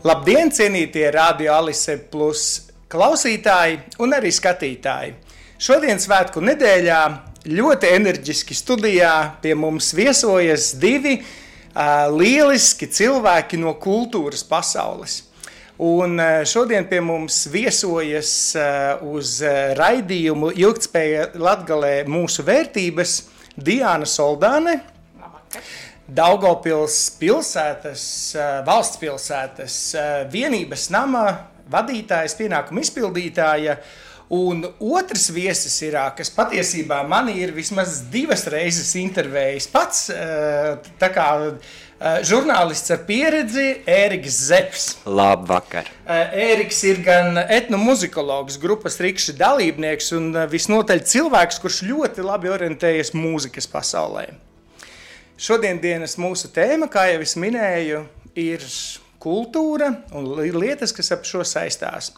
Labdien, cienītie radio Alise plus klausītāji un arī skatītāji! Šodien svētku nedēļā ļoti enerģiski studijā pie mums viesojas divi uh, lieliski cilvēki no kultūras pasaules. Un šodien pie mums viesojas uh, uz raidījumu Ilgtspēja Latgalē mūsu vērtības Diāna Soldāne. Labvakar. Daugopils pilsētas, valsts pilsētas vienības nama vadītājas, pienākuma izpildītāja. Un otrs viesis ir, kas patiesībā man ir vismaz divas reizes intervējis pats, tā kā žurnālists ar pieredzi, Ēriks Zepsi. Labvakar! Ēriks ir gan etnomuzikologs, grupas rīkšķa dalībnieks un visnotaļ cilvēks, kurš ļoti labi orientējas mūzikas pasaulē. Šodienas mūsu tēma, kā jau es minēju, ir kultūra un lietas, kas ap šo saistās.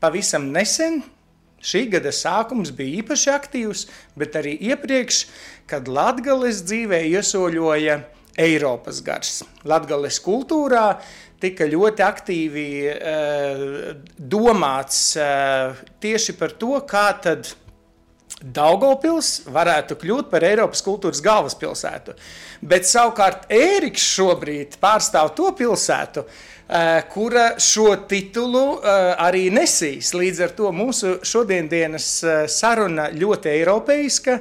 Pavisam nesen, šī gada sākums bija īpaši aktīvs, bet arī iepriekš, kad Latvijas dzīvē iesoļoja Eiropas gars. Latvijas kultūrā tika ļoti aktīvi uh, domāts uh, tieši par to, kā tad Daugopils varētu kļūt par Eiropas kultūras galvaspilsētu. Bet savukārt Ēriks šobrīd pārstāv to pilsētu, eh, kura šo titulu eh, arī nesīs. Līdz ar to mūsu šodienas eh, saruna ļoti eiropeiska,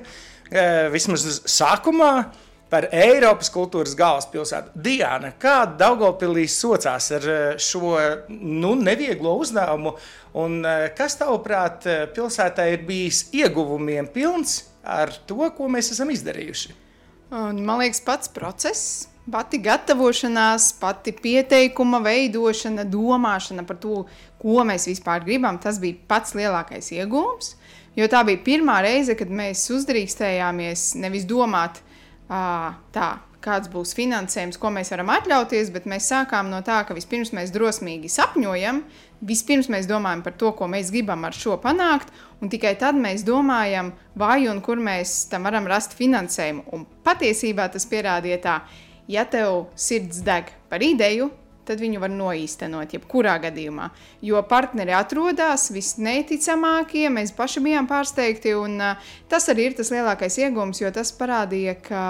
vismaz sākumā par Eiropas kultūras galvaspilsētu. Diana, kā Daugopilī socās ar eh, šo nu, nevieglo uzdevumu, un eh, kas tavuprāt eh, pilsētā ir bijis ieguvumiem pilns ar to, ko mēs esam izdarījuši? Un, man liekas, pats process, pati gatavošanās, pati pieteikuma veidošana, domāšana par to, ko mēs vispār gribam, tas bija pats lielākais iegūms. Jo tā bija pirmā reize, kad mēs uzdrīkstējāmies nevis domāt, tā, kāds būs finansējums, ko mēs varam atļauties, bet mēs sākām no tā, ka vispirms mēs drosmīgi sapņojam, vispirms mēs domājam par to, ko mēs gribam ar šo panākt, un tikai tad mēs domājam, vai un kur mēs tam varam rast finansējumu. Un patiesībā tas pierādīja tā, ja tev sirds deg par ideju, tad viņu var noīstenot jebkurā gadījumā. Jo partneri atrodas visneticamākie, mēs paši bijām pārsteigti, un uh, tas arī ir tas lielākais iegūms, jo tas parādīja, ka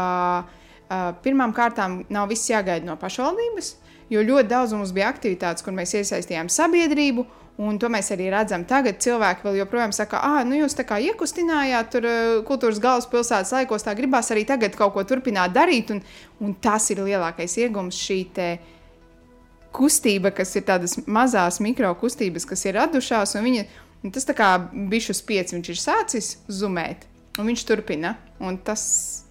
uh, pirmām kārtām nav viss jāgaida no pašvaldības, jo ļoti daudz mums bija aktivitātes, kur mēs iesaistījām sabiedrību. Un to mēs arī redzam. Tagad cilvēki vēl joprojām saka, ah, nu jūs tā kā iekustinājāt tur kultūras galvaspilsētas laikos, tā gribās arī tagad kaut ko turpināt darīt. Un, un tas ir lielākais iegums šī uh, kustība, kas ir tādas mazas mikro kustības, kas ir radušās, un viņa, un tas tā kā bišķi uz pieci viņš ir sācis zumēt. Un viņš turpina, un tas,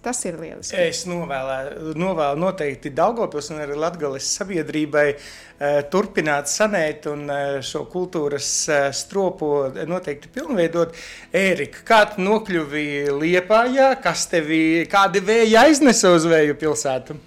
tas ir lieliski. Es novēlu, novēlu noteikti Daugopils un arī Latgales sabiedrībai uh, turpināt sanēt un uh, šo kultūras uh, stropu noteikti pilnveidot. Ērika, kā tu nokļuvi Liepājā, kas tevi, kādi vēja aiznesa uz vēju pilsētu?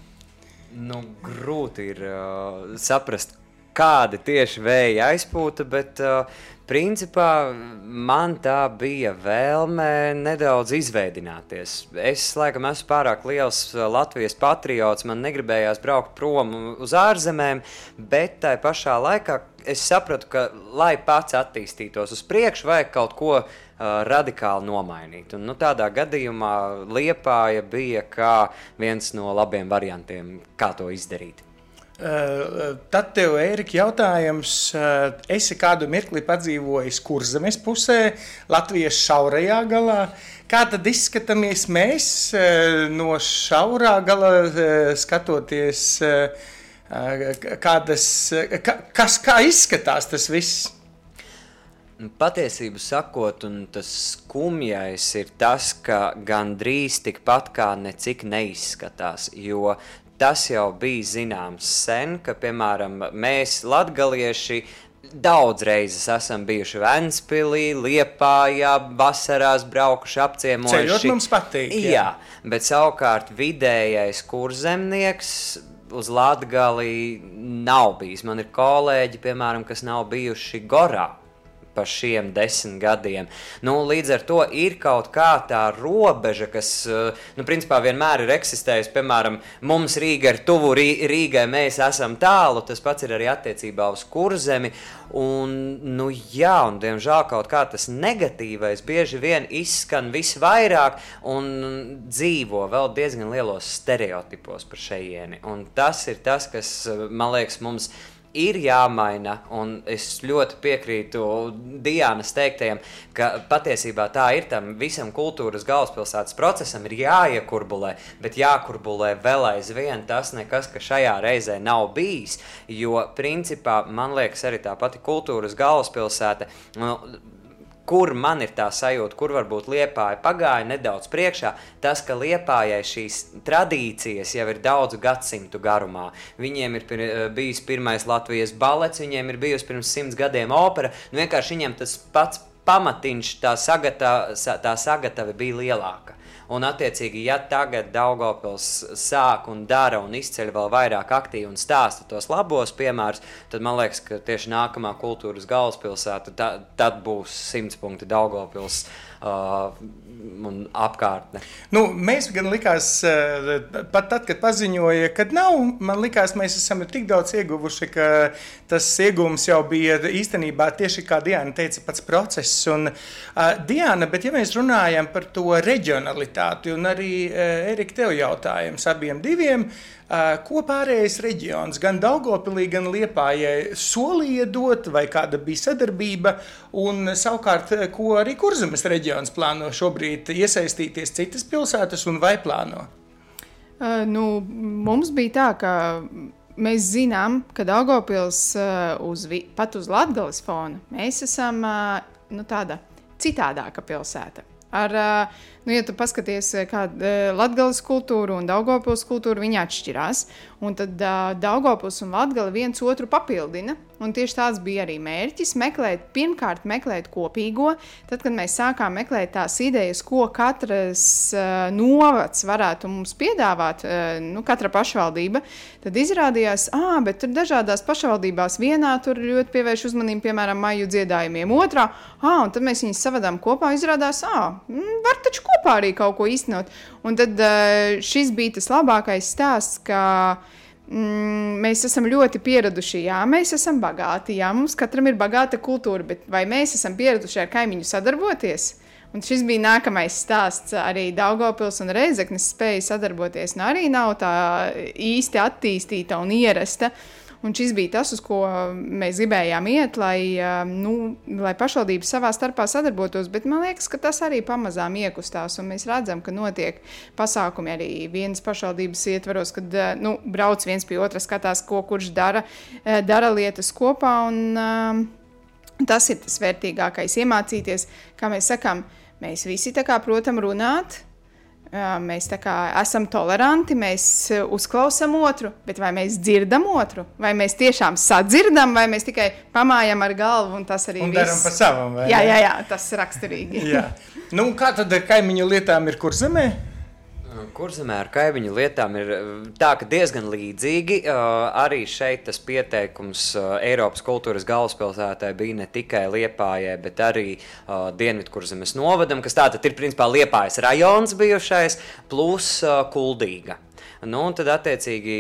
Nu, grūti ir uh, saprast, kāda tieši vēja aizpūta, bet uh, principā man tā bija vēlme nedaudz izveidināties. Es laikam esmu pārāk liels Latvijas patriots, man negribējās braukt prom uz ārzemēm, bet tai pašā laikā es sapratu, ka, lai pats attīstītos uz priekšu, vajag kaut ko radikāli nomainīt. Un, nu, tādā gadījumā Liepāja bija kā viens no labiem variantiem, kā to izdarīt. Tad tev, Erika, jautājums. Esi kādu mirkli padzīvojis kurzemes pusē, Latvijas šaurajā galā. Kā tad izskatāmies mēs no šaurā gala, skatoties, kādas, kas, kā izskatās tas viss? Patiesību sakot, un tas skumjais ir tas, ka gandrīz tikpat kā necik neizskatās. Jo tas jau bija zināms sen, ka, piemēram, mēs, latgalieši, daudz reizes esam bijuši Vēnspilī, Liepājā, vasarās braukuši apciemojuši. Ceļot mums patīk. Jā, jā bet savukārt vidējais kurzemnieks uz Latgali nav bijis. Man ir kolēģi, piemēram, kas nav bijuši Gorā pa šiem desmit gadiem. Nu, līdz ar to ir kaut kā tā robeža, kas, nu, principā vienmēr ir eksistējusi. Piemēram, mums Rīga ir tuvu, Rīgai mēs esam tālu, tas pats ir arī attiecībā uz kurzemi. Un, nu, jā, un diemžēl kaut kā tas negatīvais bieži vien izskan visvairāk un dzīvo vēl diezgan lielos stereotipos par šejieni. Un tas ir tas, kas man liekas mums ir jāmaina, un es ļoti piekrītu Dienas teiktajam, ka patiesībā tā ir tam visam kultūras galvaspilsētas procesam, ir jāiekurbulē, bet jākurbulē vēl aizvien tas nekas, ka šajā reizē nav bijis, jo principā man liekas arī tā pati kultūras galvaspilsēta. Nu, kur man ir tā sajūta, kur varbūt liepāja pagāja nedaudz priekšā, tas, ka liepājai šīs tradīcijas jau ir daudzu gadsimtu garumā. Viņiem ir pir, eh, bijis pirmais Latvijas balets, viņiem ir bijusi pirms simts gadiem opera, nu vienkārši viņiem tas pats pamatiņš, tā, sagata, tā sagatava bija lielāka. Un, attiecīgi, ja tagad Daugopils sāk un dara un izceļ vēl vairāk aktīvi un stāsta tos labos piemērus, tad man liekas, ka tieši nākamā kultūras galvaspilsēta ta, tad būs simts punkti Daugopils. Uh, un apkārtne. Nu, mēs gan likās, uh, pat tad, kad paziņoja, ka nav, man likās, mēs esam tik daudz ieguvuši, ka tas iegūms jau bija īstenībā tieši kā Diana teica, pats process. Un, uh, Diana, bet ja mēs runājam par to reģionalitāti, un arī uh, Erika, tev jautājums abiem diviem, uh, Ko pārējais reģions, gan Daugopilī, gan Liepājai solīja dot, vai kāda bija sadarbība, un savukārt, ko arī Kurzemes reģions plāno šobrīd iesaistīties citas pilsētas un vai plāno? Nu, mums bija tā, ka mēs zinām, ka Daugopils uh, uz, pat uz Latgales fona mēs esam nu, tāda citādāka pilsēta. Ar, Nu, ja tu paskaties, kāda eh, latgales kultūra un daugopils kultūra, viņi atšķirās. Un tad uh, daugopils un latgale viens otru papildina. Un tieši tāds bija arī mērķis. Meklēt, pirmkārt, meklēt kopīgo. Tad, kad mēs sākām meklēt tās idejas, ko katrs uh, novads varētu mums piedāvāt, uh, nu, katra pašvaldība, tad izrādījās, ah, bet tur dažādās pašvaldībās vienā tur ļoti pievērš uzmanību, piemēram, maiju dziedājumiem, otrā, ah, un tad mēs viņus savadām kopā. Izrādās, ah, var taču kopā arī kaut ko īstenot. Un tad uh, šis bija tas labākais stāsts, ka mm, mēs esam ļoti pieraduši. Jā, mēs esam bagāti, jā, mums katram ir bagāta kultūra, bet vai mēs esam pieraduši ar kaimiņu sadarboties? Un šis bija nākamais stāsts. Arī Daugopils un Reizeknis spēja sadarboties. Nu, arī nav tā īsti attīstīta un ierasta. Uh, Un šis bija tas, uz ko mēs gribējām iet, lai, nu, lai pašvaldības savā starpā sadarbotos. Bet man liekas, ka tas arī pamazām iekustās. Mēs redzam, ka notiek pasākumi arī vienas pašvaldības ietvaros, kad nu, brauc viens pie otra, skatās, ko kurš dara, dara lietas kopā. Un, tas ir tas vērtīgākais, iemācīties, kā mēs sakām, mēs visi tā kā protam runāt Mēs esam toleranti, mēs uzklausām otru, bet vai mēs dzirdam otru, vai mēs tiešām sadzirdam, vai mēs tikai pamājam ar galvu un tas arī ir. Darām pa savam, vai jā, jā, jā, tas ir raksturīgi. Nu, kā tad ar kaimiņu lietām ir kur zemē? Kurzemē ar kaimiņu lietām ir eh, tā, ka diezgan līdzīgi. Uh, arī šeit tas pieteikums uh, Eiropas kultūras galvaspilsētai bija ne tikai Liepājai, bet arī Dienvidkurzemes novadam, kas tātad ir principā Liepājas rajons bijušais, plus Kuldīga. Nu, un tad, attiecīgi,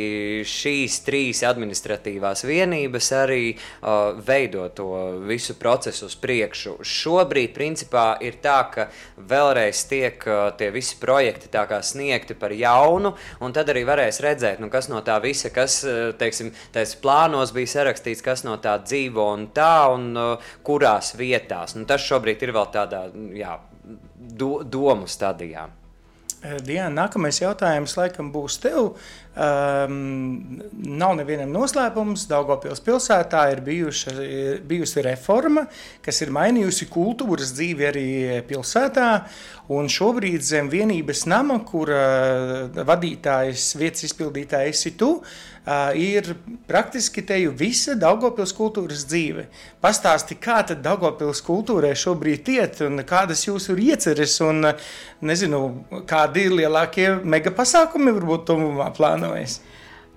šīs trīs administratīvās vienības arī uh, veido to visu procesu uz priekšu. Šobrīd, principā, ir tā, ka vēlreiz tiek uh, tie visi projekti sniegti par jaunu, un tad arī varēs redzēt, nu, kas no tā visa, kas, uh, teiksim, tais plānos bija sarakstīts, kas no tā dzīvo un tā, un uh, kurās vietās. Nu, tas šobrīd ir vēl tādā, jā, do, domu stadijā. Diana, nākamais jautājums laikam būs tev. Um, nav nevienam noslēpums, Daugopils pilsētā ir bijuša, bijusi reforma, kas ir mainījusi kultūras dzīvi arī pilsētā. Un šobrīd zem vienības nama, kur uh, vadītājs, vietas izpildītājs ir tu, uh, ir praktiski te jau visa Daugopils kultūras dzīve. Pastāsti, kā tad Daugopils kultūrai šobrīd iet un kādas jūsu ieceres un, nezinu, kādi ir lielākie mega pasākumi varbūt tomumā plāno? Plānojis?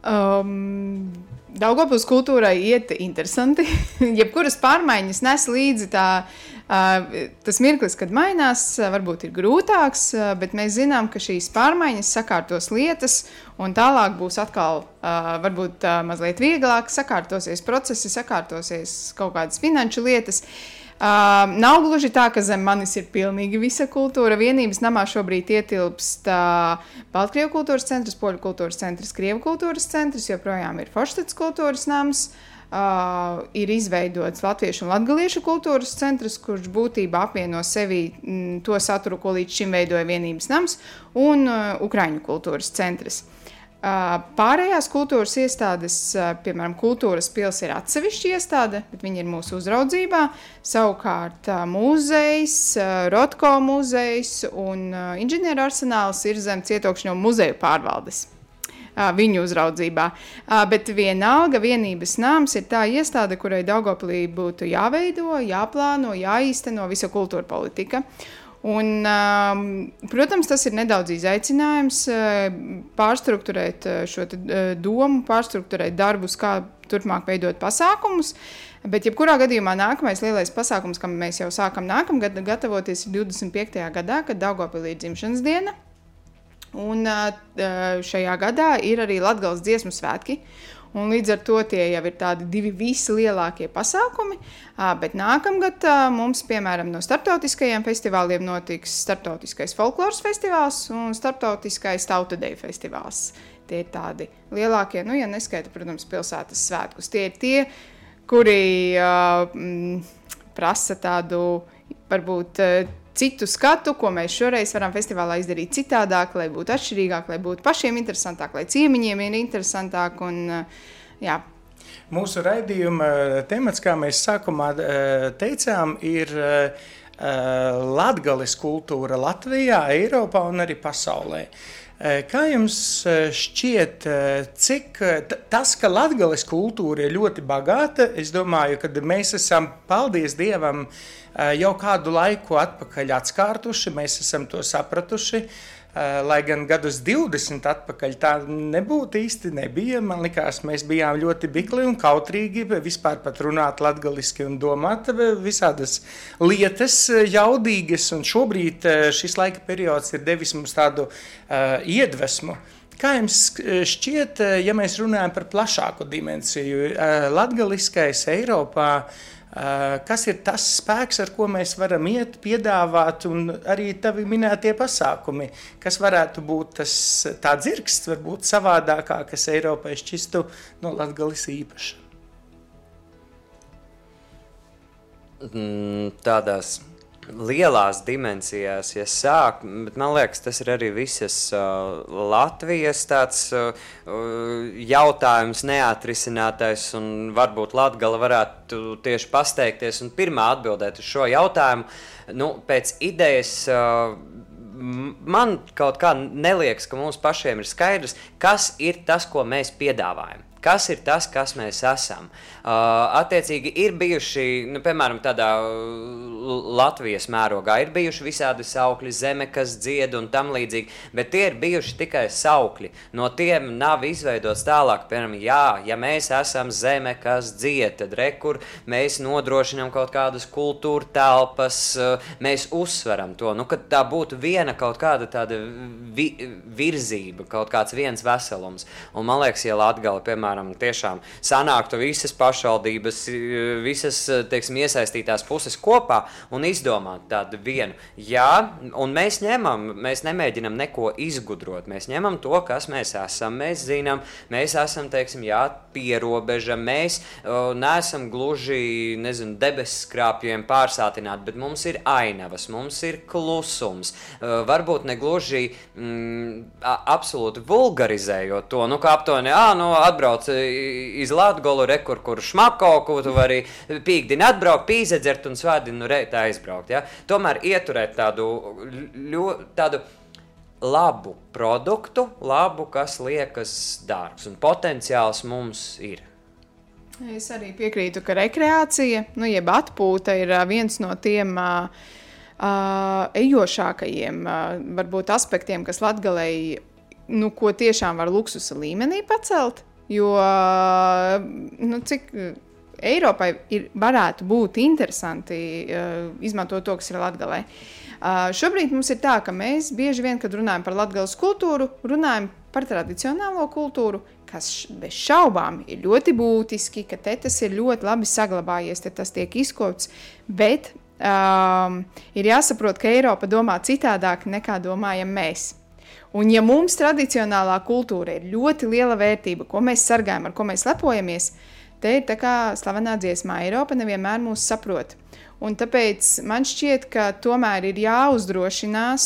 Um, Daugopils kultūrai iet interesanti. Jebkuras pārmaiņas nes līdzi tā, uh, tas mirklis, kad mainās, varbūt ir grūtāks, uh, bet mēs zinām, ka šīs pārmaiņas sakārtos lietas, un tālāk būs atkal uh, varbūt uh, mazliet vieglāk, sakārtosies procesi, sakārtosies kaut kādas finanšu lietas. Uh, Uh, nav gluži tā, ka zem manis ir pilnīgi visa kultūra. Vienības namā šobrīd ietilpst uh, Baltkrievijas kultūras centrs, Poļu kultūras centrs, Krievijas kultūras centrs, joprojām ir Forštats kultūras nams. Uh, ir izveidots Latviešu un Latviešu kultūras centrs, kurš būtībā apvieno sevi m, to saturu, ko līdz šim veidoja vienības nams, un uh, Ukraiņu kultūras centrs. Pārējās kultūras iestādes, piemēram, kultūras pilsēta ir atsevišķa iestāde, bet viņi ir mūsu uzraudzībā. Savukārt muzejs, Rotko muzejs un inženieru arsenāls ir zem cietokšņu muzeju pārvaldes viņu uzraudzībā. Bet vienalga vienības nams ir tā iestāde, kurai Daugoplī būtu jāveido, jāplāno, jāīsteno visa kultūra politika. Un, um, protams, tas ir nedaudz izaicinājums uh, pārstruktūrēt uh, šo uh, domu, pārstruktūrēt darbus, kā turpmāk veidot pasākumus. Bet, jebkurā gadījumā, nākamais lielais pasākums, kam mēs jau sākam nākamgad, gatavoties ir 25. gadā, kad Daugopilī ir dzimšanas diena. Un šajā gadā ir arī Latvijas dziesmu svētki. Un līdz ar to tie jau ir tādi divi visi lielākie pasākumi. Bet nākamgad mums, piemēram, no starptautiskajiem festivāliem notiks Startautiskais folkloras festivāls un Startautiskais tautadeju festivāls. Tie ir tādi lielākie, nu, ja neskaita, protams, pilsētas svētkus. Tie ir tie, kuri uh, prasa tādu varbūt citu skatu, ko mēs šoreiz varam festivālā izdarīt citādāk, lai būtu atšķirīgāk, lai būtu pašiem interesantāk, lai ciemiņiem ir interesantāk. Un, jā. Mūsu raidījuma eh, temats, kā mēs sākumā eh, teicām, ir eh, latgales kultūra Latvijā, Eiropā un arī pasaulē. Kā jums šķiet, cik tas, ka latgales kultūra ir ļoti bagāta, es domāju, ka mēs esam, paldies Dievam, uh, Eh, jau kādu laiku atpakaļ atskārtuši, mēs esam to sapratuši. Eh, lai gan gadus 20 atpakaļ tā nebūtu īsti nebija. Man liekas, mēs bijām ļoti bikli un kautrīgi vispār pat runāt latgaliski un domāt visādas lietas jaudīgas. Un šobrīd eh, šis laika periods ir devis mums tādu uh, iedvesmu. Kā jums šķiet, ja mēs runājam par plašāku dimensiju, uh, latgaliskais Eiropā? Uh, Eh, kas ir tas spēks, ar ko mēs varam iet, piedāvāt, un arī tavi minētie pasākumi, kas varētu būt tas tāds dzirksts, varbūt savādākā, kas Eiropai šķistu no Latgalis īpaša? Mm, tādās lielās dimensijās, ja sāk, bet man liekas, tas ir arī visas uh, Latvijas tāds uh, jautājums neatrisinātais, un varbūt Latgala varētu tieši pasteikties un pirmā atbildēt uz šo jautājumu. Nu, pēc idejas uh, man kaut kā neliekas, ka mums pašiem ir skaidrs, kas ir tas, ko mēs piedāvājam. Kas ir tas, kas mēs esam? Uh, attiecīgi, ir bijuši, nu, piemēram, tādā Latvijas mērogā, ir bijuši visādi saukļi, zeme, kas dzied un tam līdzīgi, bet tie ir bijuši tikai saukļi. No tiem nav izveidots tālāk, piemēram, jā, ja mēs esam zeme, kas dzied, tad rekur mēs nodrošinām kaut kādas kultūra telpas, uh, mēs uzsveram to, nu, ka tā būtu viena kaut kāda tāda vi virzība, kaut kāds viens veselums. Un man liekas, ja Latgala, piemēram, piemēram, tiešām sanāktu visas pašvaldības, visas teiksim, iesaistītās puses kopā un izdomāt tādu vienu. Jā, un mēs ņemam, mēs nemēģinam neko izgudrot. Mēs ņemam to, kas mēs esam. Mēs zinām, mēs esam, teiksim, jā, pierobeža. Mēs uh, neesam gluži, nezinu, debesu skrāpjiem pārsātināti, bet mums ir ainavas, mums ir klusums. Uh, varbūt ne gluži mm, absolūti vulgarizējot to, nu, kā aptuveni, ah, nu, atbrauc atbrauc iz Latviju, rekur, kur šmako, ko tu vari pīkdini atbraukt, pīzedzert un svētdien nu reitā aizbraukt. Ja? Tomēr ieturēt tādu, ļo, tādu labu produktu, labu, kas liekas dārgs un potenciāls mums ir. Es arī piekrītu, ka rekreācija, nu, jeb atpūta, ir viens no tiem uh, ejošākajiem uh, varbūt aspektiem, kas latgalēji, nu, ko tiešām var luksusa līmenī pacelt. Jo nu, cik Eiropai ir, varētu būt interesanti uh, izmantot to, kas ir Latvijā. Uh, šobrīd mums ir tā, ka mēs bieži vien, kad runājam par latgāles kultūru, runājam par tradicionālo kultūru, kas bez šaubām ir ļoti būtiski, ka te tas ir ļoti labi saglabājies, te tas tiek izkopts, bet um, ir jāsaprot, ka Eiropa domā citādāk nekā domājam mēs. Un ja mums tradicionālā kultūra ir ļoti liela vērtība, ko mēs sargājam, ar ko mēs lepojamies, te ir tā kā slavenā dziesmā Eiropa nevienmēr mūs saprot. Un tāpēc man šķiet, ka tomēr ir jāuzdrošinās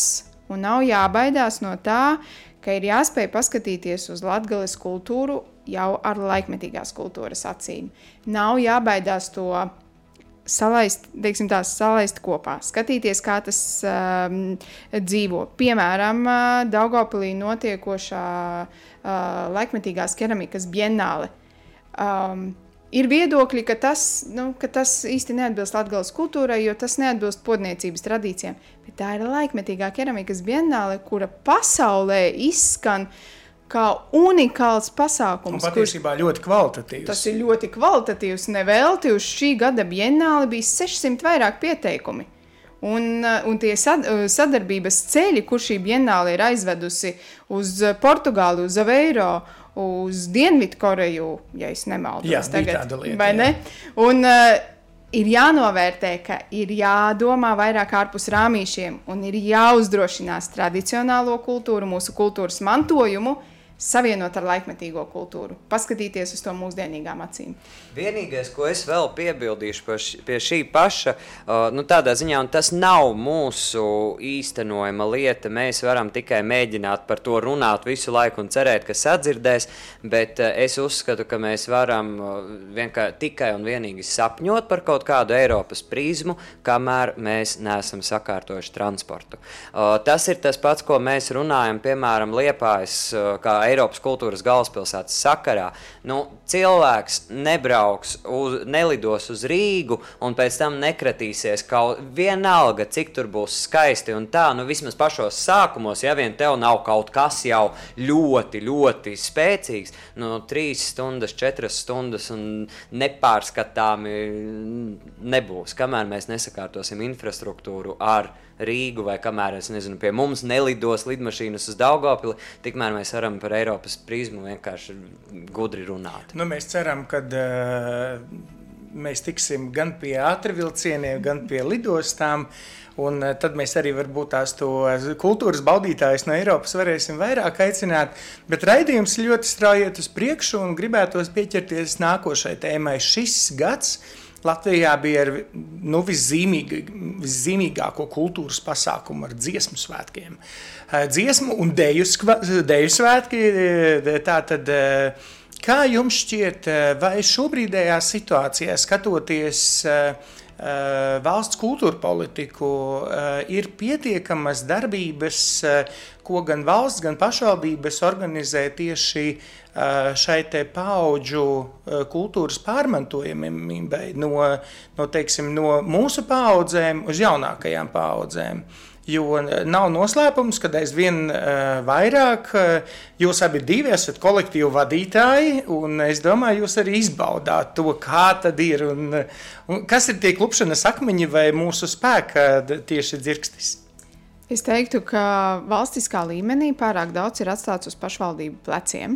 un nav jābaidās no tā, ka ir jāspēj paskatīties uz latgales kultūru jau ar laikmetīgās kultūras acīm. Nav jābaidās to salaist, teiksim, tās salaist kopā, skatīties, kā tas um, dzīvo. Piemēram, Daugopilī notiekošā uh, laikmetīgās keramikas bienāle. Um, Ir viedokļi, ka tas, nu, ka tas īsti neatbilst latgales kultūrai, jo tas neatbilst podniecības tradīcijām. Bet tā ir laikmetīgā keramikas bienāle, kura pasaulē izskan kā unikāls pasākums. Un patiesībā kurš, ļoti kvalitatīvs. Tas ir ļoti kvalitatīvs. Nevelti uz šī gada bienāli bija 600 vairāk pieteikumi. Un, un tie sadarbības ceļi, kur šī bienāle ir aizvedusi uz Portugāli, uz Aveiro, uz Dienvidkoreju, ja es nemaldos. Jā, tagad, lieta, vai ne? Un, uh, ir jānovērtē, ka ir jādomā vairāk ārpus rāmīšiem un ir jāuzdrošinās tradicionālo kultūru, mūsu kultūras mantojumu savienot ar laikmetīgo kultūru, paskatīties uz to mūsdienīgām acīm. Vienīgais, ko es vēl piebildīšu pie, š, pie šī paša, nu, tādā ziņā, un tas nav mūsu īstenojama lieta, mēs varam tikai mēģināt par to runāt visu laiku un cerēt, ka sadzirdēs, bet uh, es uzskatu, ka mēs varam vienkār, tikai un vienīgi sapņot par kaut kādu Eiropas prizmu, kamēr mēs neesam sakārtojuši transportu. Tas ir tas pats, ko mēs runājam, piemēram, Liepājas, kā Eiropas kultūras galvaspilsētas sakarā. Nu, cilvēks nebrauks, uz, nelidos uz Rīgu un pēc tam nekratīsies kaut vienalga, cik tur būs skaisti un tā. Nu, vismaz pašos sākumos, ja vien tev nav kaut kas jau ļoti, ļoti spēcīgs, nu, trīs stundas, četras stundas un nepārskatāmi nebūs, kamēr mēs nesakārtosim infrastruktūru ar Rīgu vai kamēr es nezinu, pie mums nelidos lidmašīnas uz Daugopili, tikmēr mēs varam par Eiropas prizmu vienkārši gudri runāt. Nu, mēs ceram, ka uh, mēs tiksim gan pie ātrvilcieniem, gan pie lidostām. Un uh, tad mēs arī varbūt tās kultūras baudītājus no Eiropas varēsim vairāk aicināt. Bet raidījums ļoti strauji iet uz priekšu un gribētos pieķerties nākošai tēmai. Šis gads Latvijā bija ar nu, viszīmīg, viszīmīgāko kultūras pasākumu ar dziesmu svētkiem. Dziesmu un deju, deju svētki. Tātad, kā jums šķiet, vai šobrīdējā situācijā skatoties valsts kultūra politiku, ir pietiekamas darbības, ko gan valsts, gan pašvaldības organizē tieši šai paudžu kultūras pārmantojamībai no, no, teiksim, no mūsu paudzēm uz jaunākajām paudzēm. Jo nav noslēpums, ka aizvien uh, vairāk uh, jūs abi esat kolektīvu vadītāji, un es domāju, jūs arī izbaudāt to, kā tad ir un, un kas ir tie klupšanas akmeņi vai mūsu spēka tieši dzirkstis. Es teiktu, ka valstiskā līmenī pārāk daudz ir atstāts uz pašvaldību pleciem.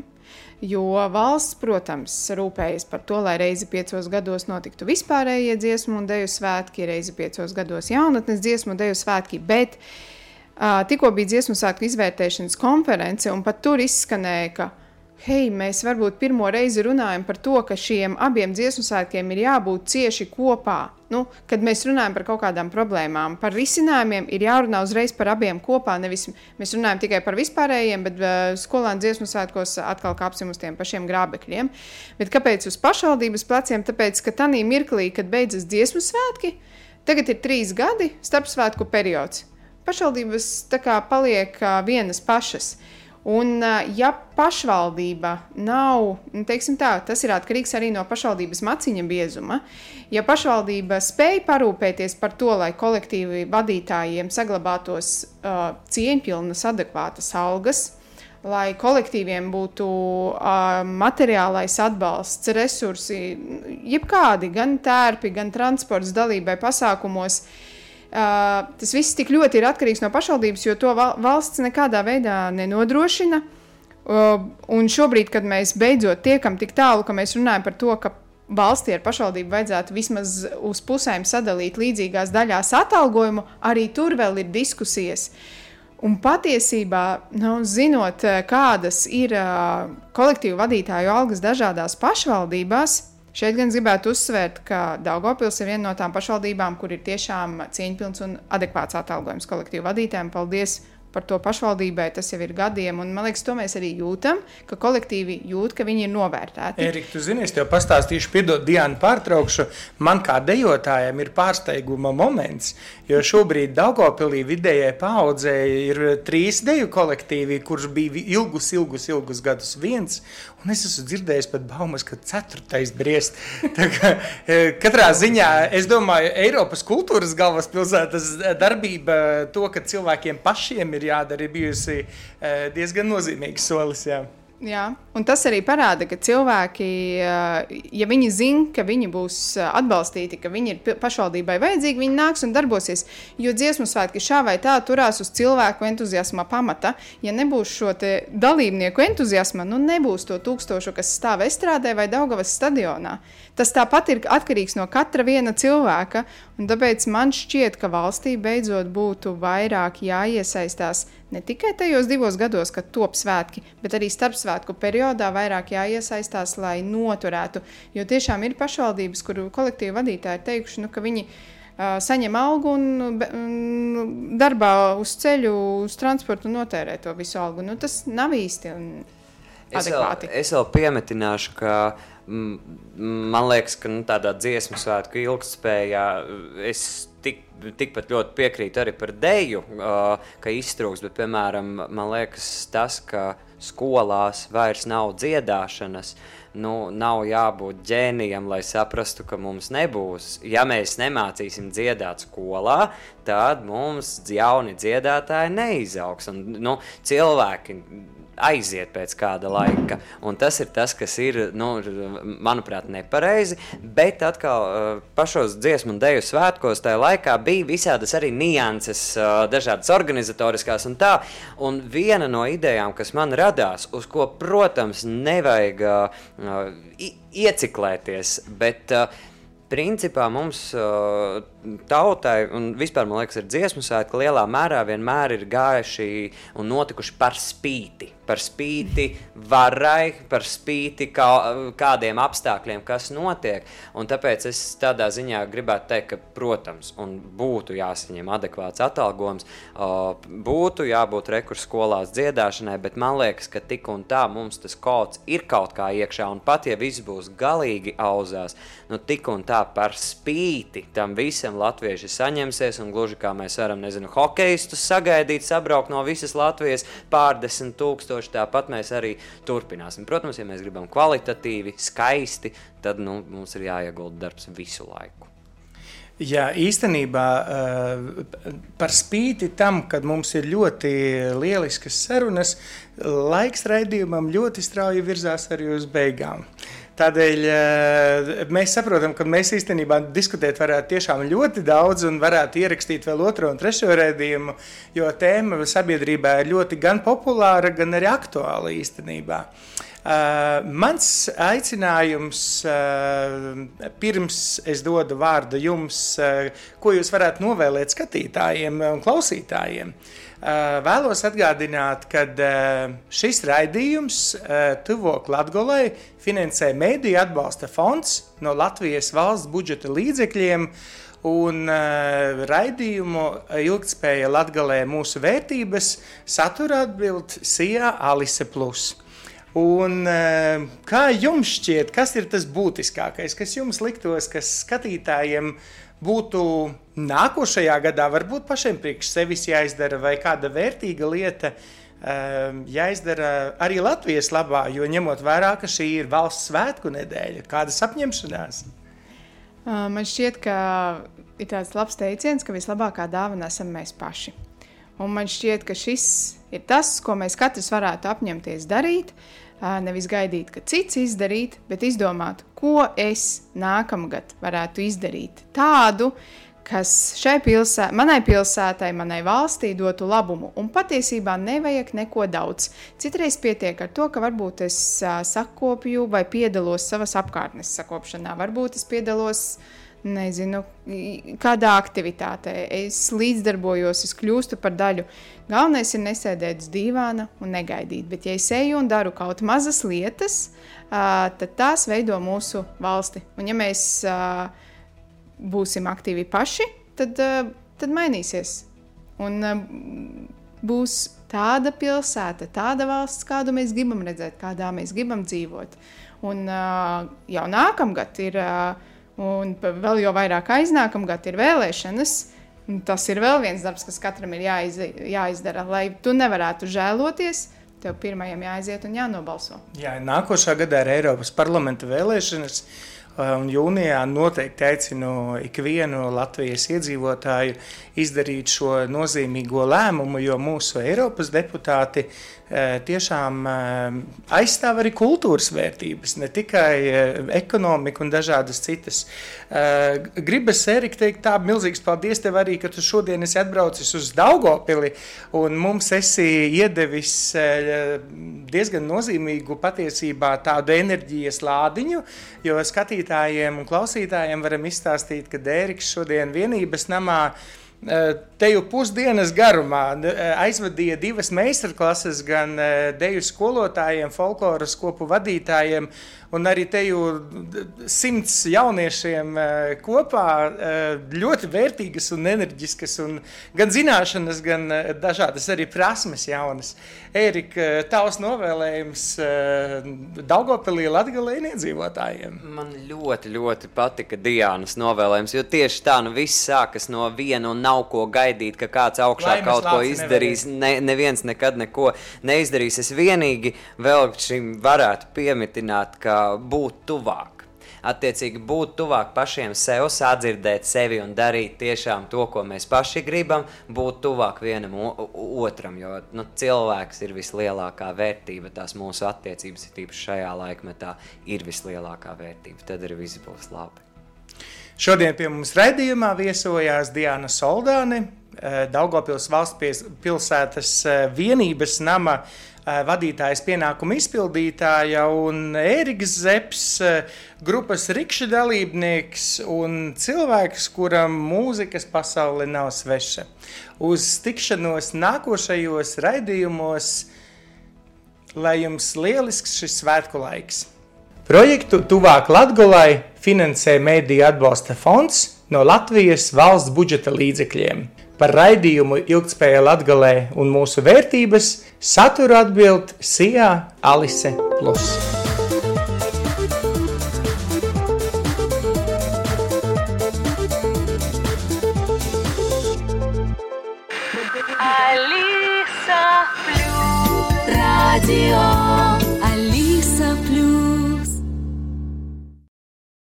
Jo valsts, protams, rūpējas par to, lai reizi piecos gados notiktu vispārējie dziesmu un dēļu svētki, reizi piecos gados jaunatnes dziesmu un dēļu svētki. Bet uh, tikko bija dziesmu svētku izvērtēšanas konference, un pat tur izskanēja, ka hei, mēs varbūt pirmo reizi runājam par to, ka šiem abiem dziesmu svētkiem ir jābūt cieši kopā. Nu, kad mēs runājam par kaut kādām problēmām, par risinājumiem, ir jārunā uzreiz par abiem kopā. Nevis mēs runājam tikai par vispārējiem, bet uh, skolēnu dziesmu svētkos atkal kāpsim uz tiem pašiem grābekļiem. Bet kāpēc uz pašvaldības pleciem? Tāpēc, ka tajā mirklī, kad beidzas dziesmu svētki, tagad ir trīs gadi starpsvētku periods. Pašvaldības tā kā paliek uh, vienas pašas. Uh, Un, ja pašvaldība nav, nu, tā, tas ir atkarīgs arī no pašvaldības maciņa biezuma. Ja pašvaldība spēj parūpēties par to, lai kolektīvi vadītājiem saglabātos uh, cieņpilnas, adekvātas algas, lai kolektīviem būtu uh, materiālais atbalsts, resursi, jebkādi, gan tērpi, gan transports dalībai pasākumos. Uh, tas viss tik ļoti ir atkarīgs no pašvaldības, jo to val valsts nekādā veidā nenodrošina. Uh, un šobrīd, kad mēs beidzot tiekam tik tālu, ka mēs runājam par to, ka valstī ar pašvaldību vajadzētu vismaz uz pusēm sadalīt līdzīgās daļās atalgojumu, arī tur vēl ir diskusijas. Uh, Un patiesībā, nu, zinot, kādas ir uh, kolektīvu vadītāju algas dažādās pašvaldībās, šeit gan gribētu uzsvērt, ka Daugopils ir viena no tām pašvaldībām, kur ir tiešām cieņpilns un adekvāts atalgojums kolektīvu vadītājiem. Paldies! par to pašvaldībai tas jau ir gadiem. Un, man liekas, to mēs arī jūtam, ka kolektīvi jūt, ka viņi ir novērtēti. Erika, tu zini, es tev pastāstīšu, piedod, Diana, pārtraukšu. Man kā dejotājam ir pārsteiguma moments, jo šobrīd Daugopilī vidējai paudzē ir trīs deju kolektīvi, kurš bija ilgus, ilgus, ilgus gadus viens, un es esmu dzirdējis pat baumas, ka ceturtais briest. Kā, e, katrā ziņā, es domāju, Eiropas kultūras galvaspilsētas darbība, to, ka cilvēkiem pašiem ir jādara, ir bijusi eh, diezgan nozīmīgs solis. Jā. Jā, un tas arī parāda, ka cilvēki, eh, ja viņi zina, ka viņi būs eh, atbalstīti, ka viņi ir pašvaldībai vajadzīgi, viņi nāks un darbosies. Jo dziesmu svētki šā vai tā turās uz cilvēku entuziasma pamata. Ja nebūs šo dalībnieku entuziasma, nu nebūs to tūkstošu, kas stāv estrādē vai Daugavas stadionā. Tas tāpat ir atkarīgs no katra viena cilvēka, tāpēc man šķiet, ka valstī beidzot būtu vairāk jāiesaistās ne tikai tajos divos gados, kad top svētki, bet arī starpsvētku periodā vairāk jāiesaistās, lai noturētu. Jo tiešām ir pašvaldības, kur kolektīvi vadītāji ir teikuši, nu, ka viņi saņem algu un, un darbā uz ceļu, uz transportu notērē to visu algu. Nu, tas nav īsti adekvāti. Es vēl, es vēl piemetināšu, ka man liekas, ka nu, tādā dziesmu svētku ilgspējā es tik, tikpat ļoti piekrītu arī par deju, uh, ka iztrūks, bet, piemēram, man liekas tas, ka skolās vairs nav dziedāšanas, nu, nav jābūt ģēnijam, lai saprastu, ka mums nebūs. Ja mēs nemācīsim dziedāt skolā, tad mums jauni dziedātāji neizaugs. Un, nu, cilvēki aiziet pēc kāda laika. Un tas ir tas, kas ir, nu, manuprāt, nepareizi. Bet atkal eh, pašos dziesmu un dēļu svētkos tajā laikā bija visādas arī nianses, eh, dažādas organizatoriskās un tā. Un viena no idejām, kas man radās, uz ko, protams, nevajag uh, ieciklēties, bet principā mums tautai, un vispār man liekas, ir dziesmu svētki, lielā mērā vienmēr ir gājuši un notikuši par spīti. Par spīti varai, par spīti kā, kādiem apstākļiem, kas notiek. Un tāpēc es tādā ziņā gribētu teikt, ka, protams, būtu jāsaņem adekvāts atalgojums, būtu jābūt rekursu skolās dziedāšanai, bet man liekas, ka tik un tā mums tas kods ir kaut kā iekšā. Un pat ja viss būs galīgi auzās, nu tik un tā par spīti tam visam visiem latvieši saņemsies, un gluži kā mēs varam, nezinu, hokeistus sagaidīt, sabraukt no visas Latvijas pārdesmit tūkstoši, tāpat mēs arī turpināsim. Protams, ja mēs gribam kvalitatīvi, skaisti, tad nu, mums ir jāiegulda darbs visu laiku. Jā, īstenībā eh, par spīti tam, ka mums ir ļoti lieliskas sarunas, laiks raidījumam ļoti strauji virzās arī uz beigām. Tādēļ eh, mēs saprotam, ka mēs īstenībā diskutēt varētu tiešām ļoti daudz un varētu ierakstīt vēl otro un trešo redzējumu, jo tēma sabiedrībā ir ļoti gan populāra, gan arī aktuāla īstenībā. Uh, mans aicinājums, uh, pirms es dodu vārdu jums, uh, ko jūs varētu novēlēt skatītājiem un klausītājiem, vēlos atgādināt, ka šis raidījums Tuvok Latgolai finansē Mēdīja atbalsta fonds no Latvijas valsts budžeta līdzekļiem. Un uh, raidījumu ilgspēja latgalē mūsu vērtības satura atbild Sijā Alise Plus. Un, uh, kā jums šķiet, kas ir tas būtiskākais, kas jums liktos, kas skatītājiem uh, būtu nākošajā gadā varbūt pašiem priekš sevis jāizdara vai kāda vērtīga lieta um, jāizdara arī Latvijas labā, jo ņemot vērā, ka šī ir valsts svētku nedēļa, kādas apņemšanās? Uh, man šķiet, ka ir tāds labs teiciens, ka vislabākā dāvana esam mēs paši. Un man šķiet, ka šis ir tas, ko mēs katrs varētu apņemties darīt. Nevis gaidīt, ka cits izdarīt, bet izdomāt, ko es nākamgad varētu izdarīt tādu, kas šai pilsētai, manai pilsētai, manai valstī dotu labumu. Un patiesībā nevajag neko daudz. Citreiz pietiek ar to, ka varbūt es uh, sakopju vai piedalos savas apkārtnes sakopšanā. Varbūt es piedalos, nezinu, kādā aktivitātē. Es līdzdarbojos, es kļūstu par daļu. Galvenais ir nesēdēt uz dīvāna un negaidīt. Bet, ja es eju un daru kaut mazas lietas, tad tās veido mūsu valsti. Un ja mēs būsim aktīvi paši, tad, tad mainīsies. Un būs tāda pilsēta, tāda valsts, kādu mēs gribam redzēt, kādā mēs gribam dzīvot. Un jau nākamgad ir, un vēl jau vairāk aiznākamgad ir vēlēšanas. Tas ir vēl viens darbs, kas katram ir jāiz, jāizdara, lai tu nevarētu žēloties. Tev pirmajam jāaiziet un jānobalso. Jā, nākošā gadā ir Eiropas parlamenta vēlēšanas. Uh, Un jūnijā noteikti aicinu ikvienu Latvijas iedzīvotāju izdarīt šo nozīmīgo lēmumu, jo mūsu Eiropas deputāti Eh, tiešām eh, aizstāv arī kultūras vērtības, ne tikai eh, ekonomiku un dažādas citas. Gribas, Erika, teikt tā milzīgs paldies tev arī, ka tu šodien esi atbraucis uz Daugopili un mums esi iedevis diezgan nozīmīgu patiesībā tādu enerģijas lādiņu, jo skatītājiem un klausītājiem varam izstāstīt, ka Dēriks šodien vienības namā Eh, te jau pusdienas garumā eh, aizvadīja divas meistarklases gan eh, deju skolotājiem, folkloras kopu vadītājiem un arī te jau simts jauniešiem eh, kopā eh, ļoti vērtīgas un enerģiskas, un gan zināšanas, gan eh, dažādas arī prasmes jaunas. Ērika, tavs novēlējums Daugopilī Latgalē iedzīvotājiem? Man ļoti, ļoti patika Diānas novēlējums, jo tieši tā, nu viss sākas no viena un nav ko gaidīt, ka kāds augšā Laimes kaut ko izdarīs. Ne, neviens nekad neko neizdarīs. Es vienīgi vēl šim varētu piemitināt, ka būt tuvāk. Attiecīgi, būt tuvāk pašiem sev, sadzirdēt sevi un darīt tiešām to, ko mēs paši gribam, būt tuvāk vienam otram. Jo nu, cilvēks ir vislielākā vērtība, tās mūsu attiecības, tīpaši šajā laikmetā, ir vislielākā vērtība. Tad arī viss būs labi. Šodien pie mums raidījumā viesojās Diana Soldāne, eh, Daugopils valsts pilsētas eh, vienības nama Eh, vadītājas pienākumu izpildītāja un Ēriks Zepes, eh, grupas rikša dalībnieks un cilvēks, kuram mūzikas pasaule nav sveša. Uz tikšanos nākošajos raidījumos, lai jums lielisks šis svētku laiks! Projektu Tuvāk Latgolai finansē Mēdīja atbalsta fonds no Latvijas valsts budžeta līdzekļiem. Par raidījumu ilgspēja latgalē un mūsu vērtības saturu atbild Sijā Alise Plus.